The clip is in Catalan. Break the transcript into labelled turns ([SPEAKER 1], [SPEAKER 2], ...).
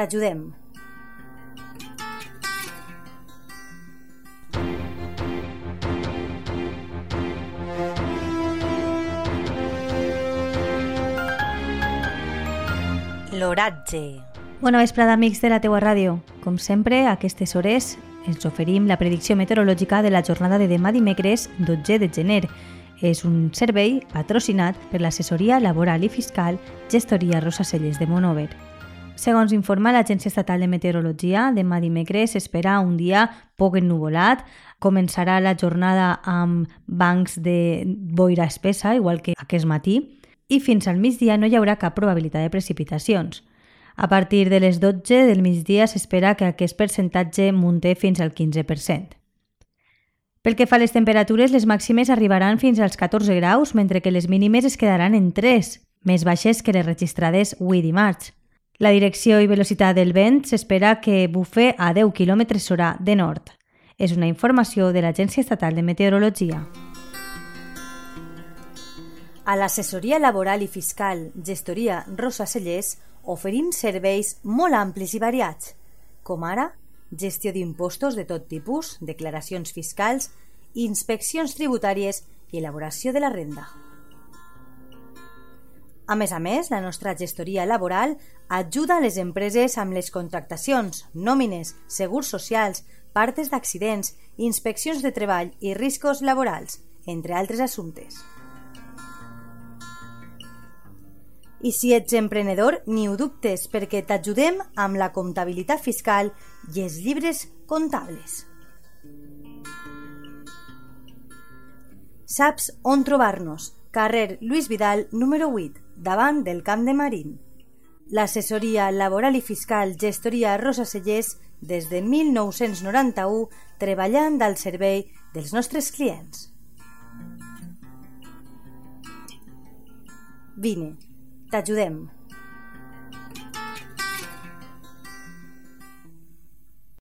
[SPEAKER 1] T'ajudem. L'oratge.
[SPEAKER 2] Bona vesprada, amics de la teua ràdio. Com sempre, a aquestes hores ens oferim la predicció meteorològica de la jornada de demà dimecres 12 de gener. És un servei patrocinat per l'assessoria laboral i fiscal Gestoria Rosa Celles de Monover. Segons informa l'Agència Estatal de Meteorologia, demà dimecres s'espera un dia poc ennuvolat. Començarà la jornada amb bancs de boira espessa, igual que aquest matí, i fins al migdia no hi haurà cap probabilitat de precipitacions. A partir de les 12 del migdia s'espera que aquest percentatge munté fins al 15%. Pel que fa a les temperatures, les màximes arribaran fins als 14 graus, mentre que les mínimes es quedaran en 3, més baixes que les registrades avui dimarts. La direcció i velocitat del vent s'espera que bufe a 10 km h de nord. És una informació de l'Agència Estatal de Meteorologia.
[SPEAKER 1] A l'assessoria laboral i fiscal Gestoria Rosa Cellers oferim serveis molt amplis i variats, com ara gestió d'impostos de tot tipus, declaracions fiscals, inspeccions tributàries i elaboració de la renda. A més a més, la nostra gestoria laboral ajuda les empreses amb les contractacions, nòmines, segurs socials, partes d'accidents, inspeccions de treball i riscos laborals, entre altres assumptes. I si ets emprenedor, ni ho dubtes, perquè t'ajudem amb la comptabilitat fiscal i els llibres comptables. Saps on trobar-nos? Carrer Lluís Vidal, número 8, davant del Camp de Marín. L'assessoria laboral i fiscal Gestoria Rosa Cellers des de 1991 treballant al servei dels nostres clients. Vine, t'ajudem.